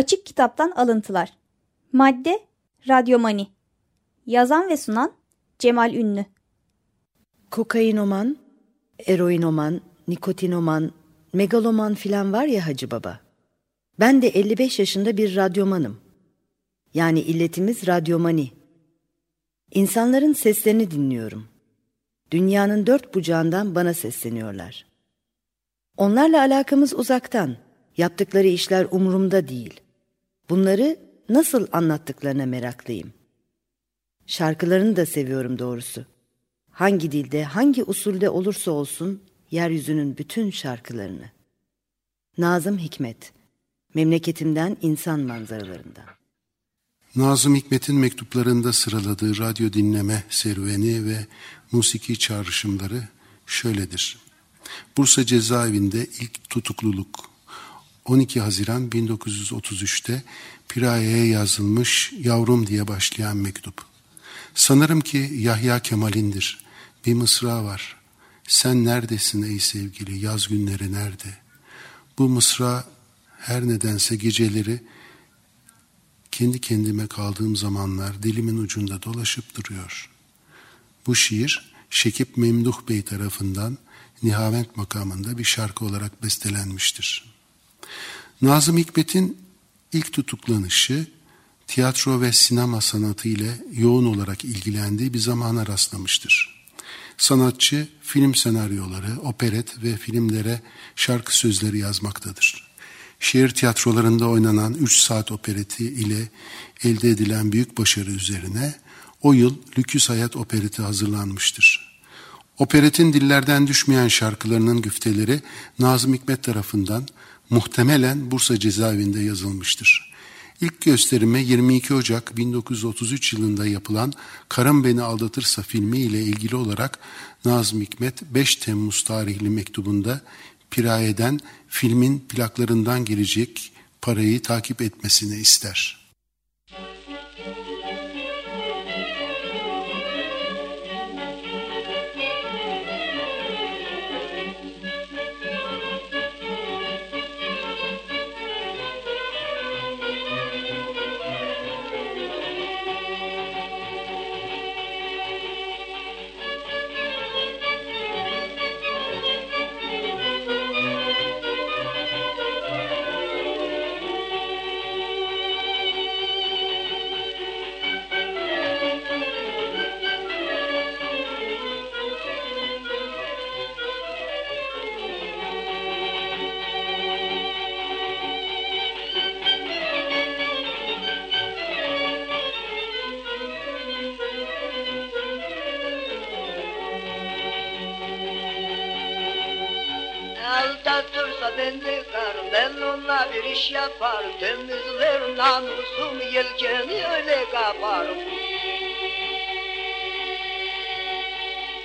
Açık Kitaptan Alıntılar Madde Radyomani Yazan ve sunan Cemal Ünlü Kokainoman, eroinoman, nikotinoman, megaloman filan var ya Hacı Baba. Ben de 55 yaşında bir radyomanım. Yani illetimiz radyomani. İnsanların seslerini dinliyorum. Dünyanın dört bucağından bana sesleniyorlar. Onlarla alakamız uzaktan. Yaptıkları işler umurumda değil. Bunları nasıl anlattıklarına meraklıyım. Şarkılarını da seviyorum doğrusu. Hangi dilde, hangi usulde olursa olsun yeryüzünün bütün şarkılarını. Nazım Hikmet Memleketimden insan manzaralarından. Nazım Hikmet'in mektuplarında sıraladığı radyo dinleme serüveni ve musiki çağrışımları şöyledir. Bursa cezaevinde ilk tutukluluk 12 Haziran 1933'te Piraye'ye yazılmış Yavrum diye başlayan mektup. Sanırım ki Yahya Kemal'indir. Bir mısra var. Sen neredesin ey sevgili yaz günleri nerede? Bu mısra her nedense geceleri kendi kendime kaldığım zamanlar dilimin ucunda dolaşıp duruyor. Bu şiir Şekip Memduh Bey tarafından Nihavent makamında bir şarkı olarak bestelenmiştir. Nazım Hikmet'in ilk tutuklanışı tiyatro ve sinema sanatı ile yoğun olarak ilgilendiği bir zamana rastlamıştır. Sanatçı film senaryoları, operet ve filmlere şarkı sözleri yazmaktadır. Şehir tiyatrolarında oynanan 3 saat opereti ile elde edilen büyük başarı üzerine o yıl Lüküs Hayat opereti hazırlanmıştır. Operetin dillerden düşmeyen şarkılarının güfteleri Nazım Hikmet tarafından muhtemelen Bursa cezaevinde yazılmıştır. İlk gösterime 22 Ocak 1933 yılında yapılan Karım Beni Aldatırsa filmi ile ilgili olarak Nazım Hikmet 5 Temmuz tarihli mektubunda Piraye'den filmin plaklarından gelecek parayı takip etmesini ister. İş yapar Temizler namusum yelkeni öyle kaparım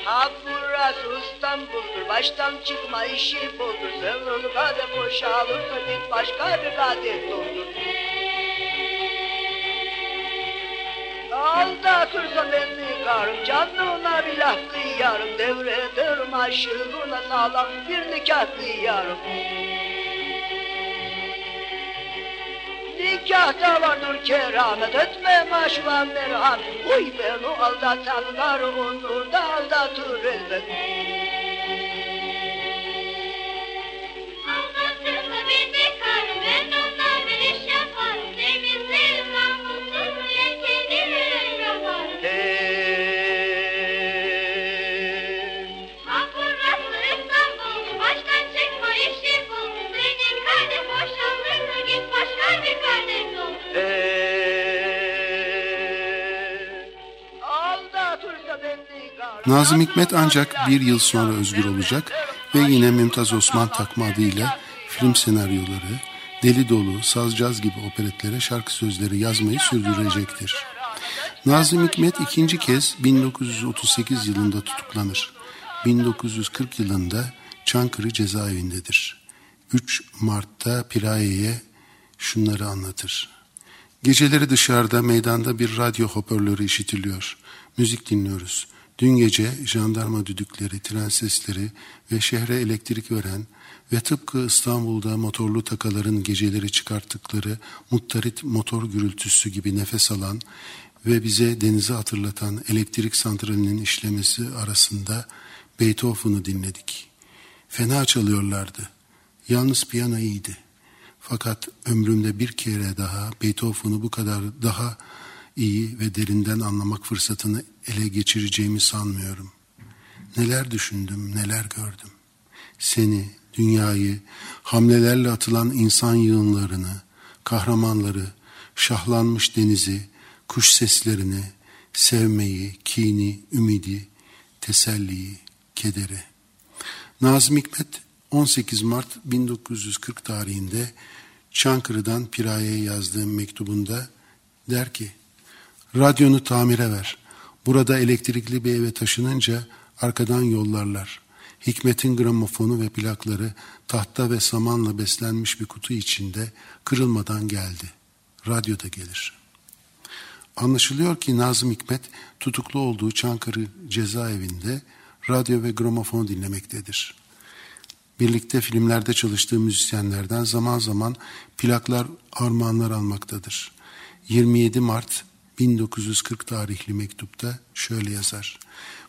Ha burası İstanbul'dur baştan çıkma işi buldur Sen onu kadeh boşalırsa git başka bir kadeh doldur. Aldatırsa beni karım canına bir laf kıyarım. Devrederim aşığına sağlam bir nikah kıyarım nikahta vardır keramet etme maşva merhamet. Uy beni aldatanlar onu da aldatır elbet Nazım Hikmet ancak bir yıl sonra özgür olacak ve yine Mümtaz Osman takma adıyla film senaryoları, deli dolu, sazcaz gibi operetlere şarkı sözleri yazmayı sürdürecektir. Nazım Hikmet ikinci kez 1938 yılında tutuklanır. 1940 yılında Çankırı cezaevindedir. 3 Mart'ta Piraye'ye şunları anlatır. Geceleri dışarıda meydanda bir radyo hoparlörü işitiliyor. Müzik dinliyoruz. Dün gece jandarma düdükleri, tren sesleri ve şehre elektrik veren ve tıpkı İstanbul'da motorlu takaların geceleri çıkarttıkları muttarit motor gürültüsü gibi nefes alan ve bize denizi hatırlatan elektrik santralinin işlemesi arasında Beethoven'ı dinledik. Fena çalıyorlardı. Yalnız piyano iyiydi. Fakat ömrümde bir kere daha Beethoven'ı bu kadar daha iyi ve derinden anlamak fırsatını ele geçireceğimi sanmıyorum. Neler düşündüm, neler gördüm. Seni, dünyayı, hamlelerle atılan insan yığınlarını, kahramanları, şahlanmış denizi, kuş seslerini, sevmeyi, kini, ümidi, teselliyi, kederi. Nazım Hikmet 18 Mart 1940 tarihinde Çankırı'dan Piraye'ye yazdığı mektubunda der ki Radyonu tamire ver. Burada elektrikli bir eve taşınınca arkadan yollarlar. Hikmet'in gramofonu ve plakları tahta ve samanla beslenmiş bir kutu içinde kırılmadan geldi. Radyo da gelir. Anlaşılıyor ki Nazım Hikmet tutuklu olduğu Çankırı cezaevinde radyo ve gramofon dinlemektedir. Birlikte filmlerde çalıştığı müzisyenlerden zaman zaman plaklar, armağanlar almaktadır. 27 Mart 1940 tarihli mektupta şöyle yazar.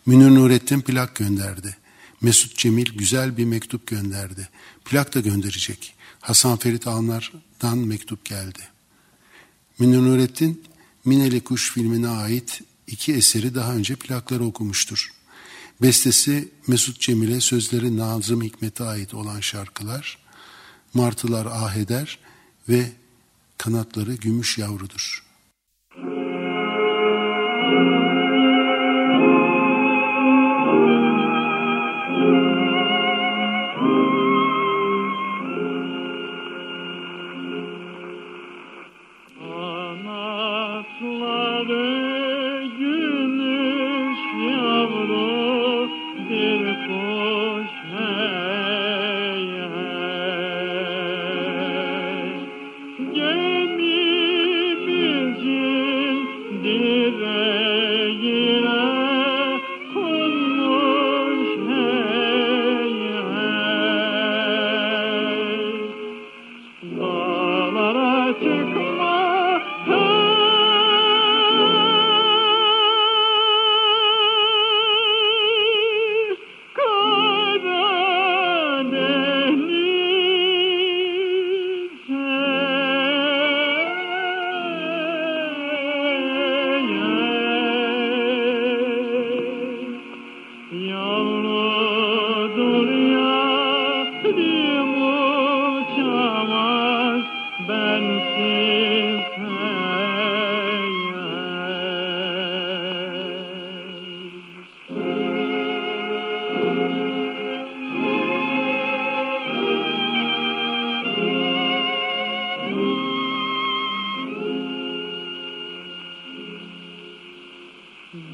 Münir Nurettin plak gönderdi. Mesut Cemil güzel bir mektup gönderdi. Plak da gönderecek. Hasan Ferit Alnar'dan mektup geldi. Münir Nurettin Mineli Kuş filmine ait iki eseri daha önce plakları okumuştur. Bestesi Mesut Cemil'e sözleri Nazım Hikmet'e ait olan şarkılar Martılar Ah Eder ve Kanatları Gümüş Yavrudur. Thank you.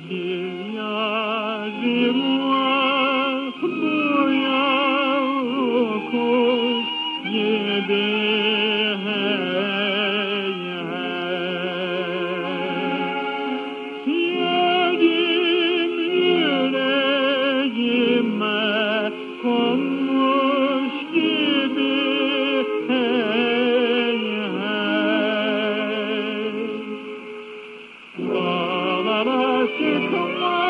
yeah Zimna. Come.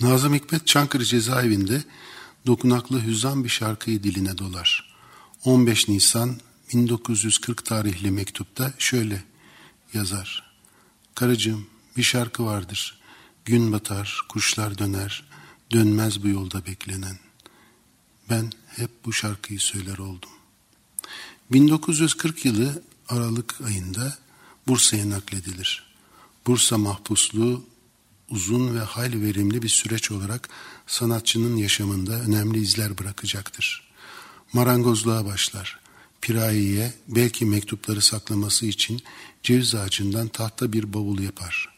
Nazım Hikmet Çankırı cezaevinde dokunaklı hüzzam bir şarkıyı diline dolar. 15 Nisan 1940 tarihli mektupta şöyle yazar. Karıcığım bir şarkı vardır. Gün batar, kuşlar döner, dönmez bu yolda beklenen. Ben hep bu şarkıyı söyler oldum. 1940 yılı Aralık ayında Bursa'ya nakledilir. Bursa mahpusluğu uzun ve hayli verimli bir süreç olarak sanatçının yaşamında önemli izler bırakacaktır. Marangozluğa başlar. Pirayiye belki mektupları saklaması için ceviz ağacından tahta bir bavul yapar.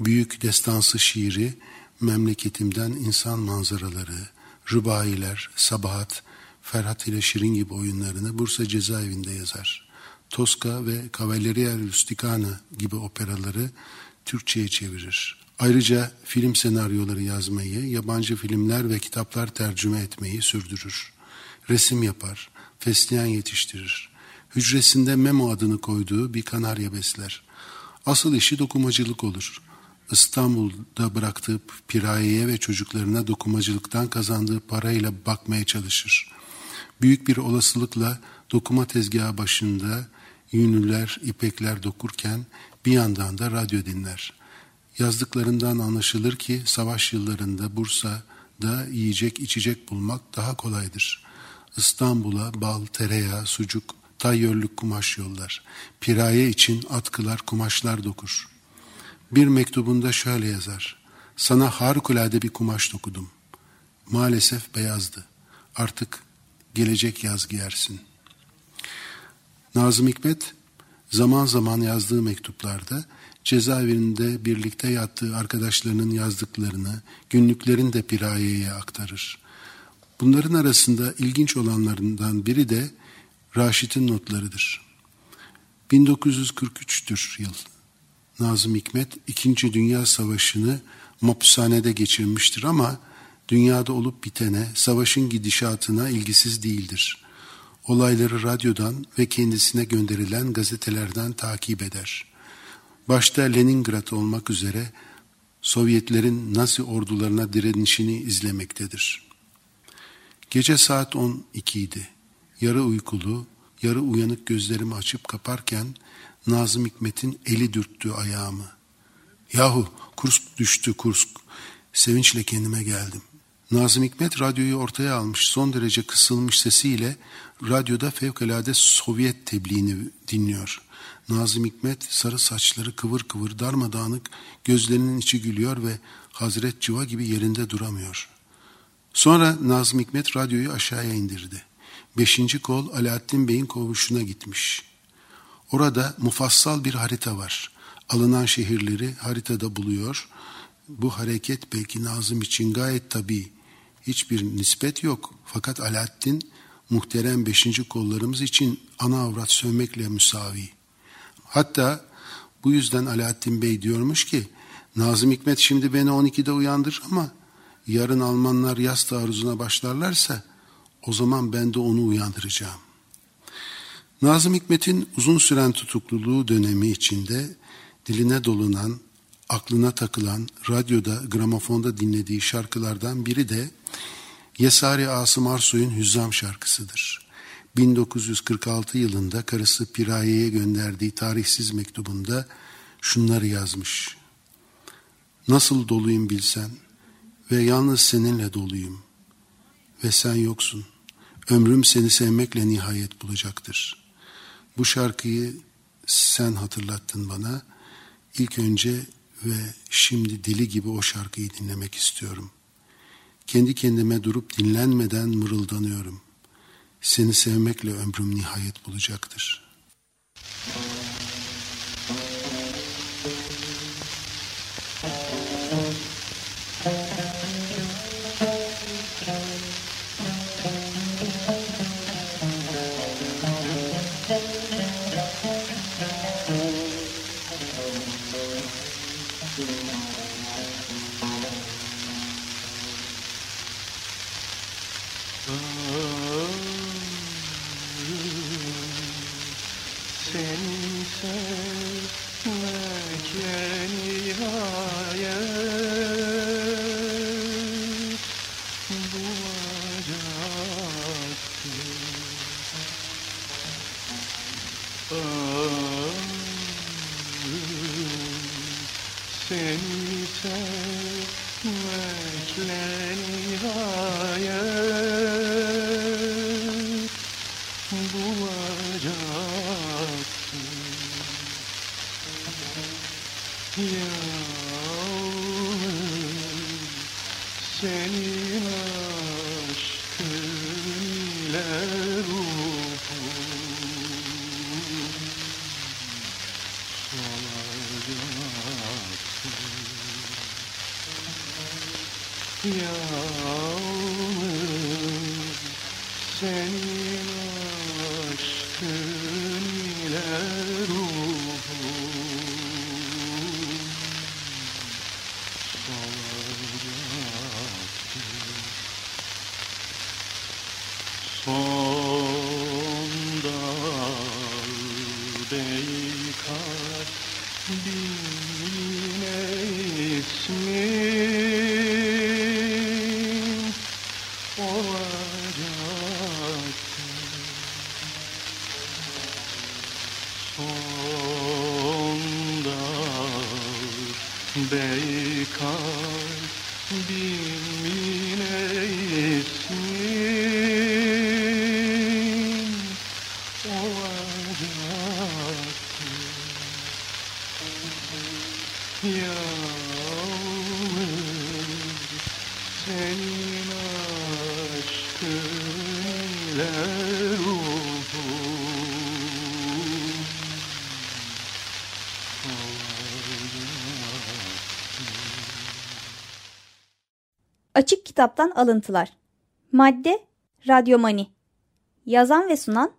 Büyük destansı şiiri, memleketimden insan manzaraları, rübailer, sabahat, Ferhat ile Şirin gibi oyunlarını Bursa cezaevinde yazar. Tosca ve Cavalleria Rusticana gibi operaları Türkçe'ye çevirir. Ayrıca film senaryoları yazmayı, yabancı filmler ve kitaplar tercüme etmeyi sürdürür. Resim yapar, fesleğen yetiştirir. Hücresinde Memo adını koyduğu bir kanarya besler. Asıl işi dokumacılık olur. İstanbul'da bıraktığı pirayeye ve çocuklarına dokumacılıktan kazandığı parayla bakmaya çalışır. Büyük bir olasılıkla dokuma tezgahı başında yünlüler, ipekler dokurken bir yandan da radyo dinler. Yazdıklarından anlaşılır ki savaş yıllarında Bursa'da yiyecek içecek bulmak daha kolaydır. İstanbul'a bal, tereyağı, sucuk, tayyörlük kumaş yollar. Piraye için atkılar, kumaşlar dokur. Bir mektubunda şöyle yazar. Sana harikulade bir kumaş dokudum. Maalesef beyazdı. Artık gelecek yaz giyersin. Nazım Hikmet zaman zaman yazdığı mektuplarda cezaevinde birlikte yattığı arkadaşlarının yazdıklarını, günlüklerini de Piraye'ye aktarır. Bunların arasında ilginç olanlarından biri de Raşit'in notlarıdır. 1943'tür yıl. Nazım Hikmet İkinci Dünya Savaşı'nı mapushanede geçirmiştir ama dünyada olup bitene, savaşın gidişatına ilgisiz değildir. Olayları radyodan ve kendisine gönderilen gazetelerden takip eder. Başta Leningrad olmak üzere Sovyetlerin Nazi ordularına direnişini izlemektedir. Gece saat 12 idi. Yarı uykulu, yarı uyanık gözlerimi açıp kaparken Nazım Hikmet'in eli dürttü ayağımı. Yahu Kursk düştü Kursk. Sevinçle kendime geldim. Nazım Hikmet radyoyu ortaya almış son derece kısılmış sesiyle radyoda fevkalade Sovyet tebliğini dinliyor. Nazım Hikmet sarı saçları kıvır kıvır darmadağınık gözlerinin içi gülüyor ve Hazret Civa gibi yerinde duramıyor. Sonra Nazım Hikmet radyoyu aşağıya indirdi. Beşinci kol Alaaddin Bey'in kovuşuna gitmiş. Orada mufassal bir harita var. Alınan şehirleri haritada buluyor. Bu hareket belki Nazım için gayet tabii. Hiçbir nispet yok. Fakat Alaaddin muhterem beşinci kollarımız için ana avrat sövmekle müsavi. Hatta bu yüzden Alaaddin Bey diyormuş ki Nazım Hikmet şimdi beni 12'de uyandır ama yarın Almanlar yaz taarruzuna başlarlarsa o zaman ben de onu uyandıracağım. Nazım Hikmet'in uzun süren tutukluluğu dönemi içinde diline dolunan, aklına takılan, radyoda, gramofonda dinlediği şarkılardan biri de Yesari Asım Arsoy'un Hüzzam şarkısıdır. 1946 yılında karısı Piraye'ye gönderdiği tarihsiz mektubunda şunları yazmış. Nasıl doluyum bilsen ve yalnız seninle doluyum ve sen yoksun. Ömrüm seni sevmekle nihayet bulacaktır. Bu şarkıyı sen hatırlattın bana. İlk önce ve şimdi dili gibi o şarkıyı dinlemek istiyorum. Kendi kendime durup dinlenmeden mırıldanıyorum. Seni sevmekle ömrüm nihayet bulacaktır. seni aşkın iler Açık Kitaptan Alıntılar. Madde Radyomani. Yazan ve sunan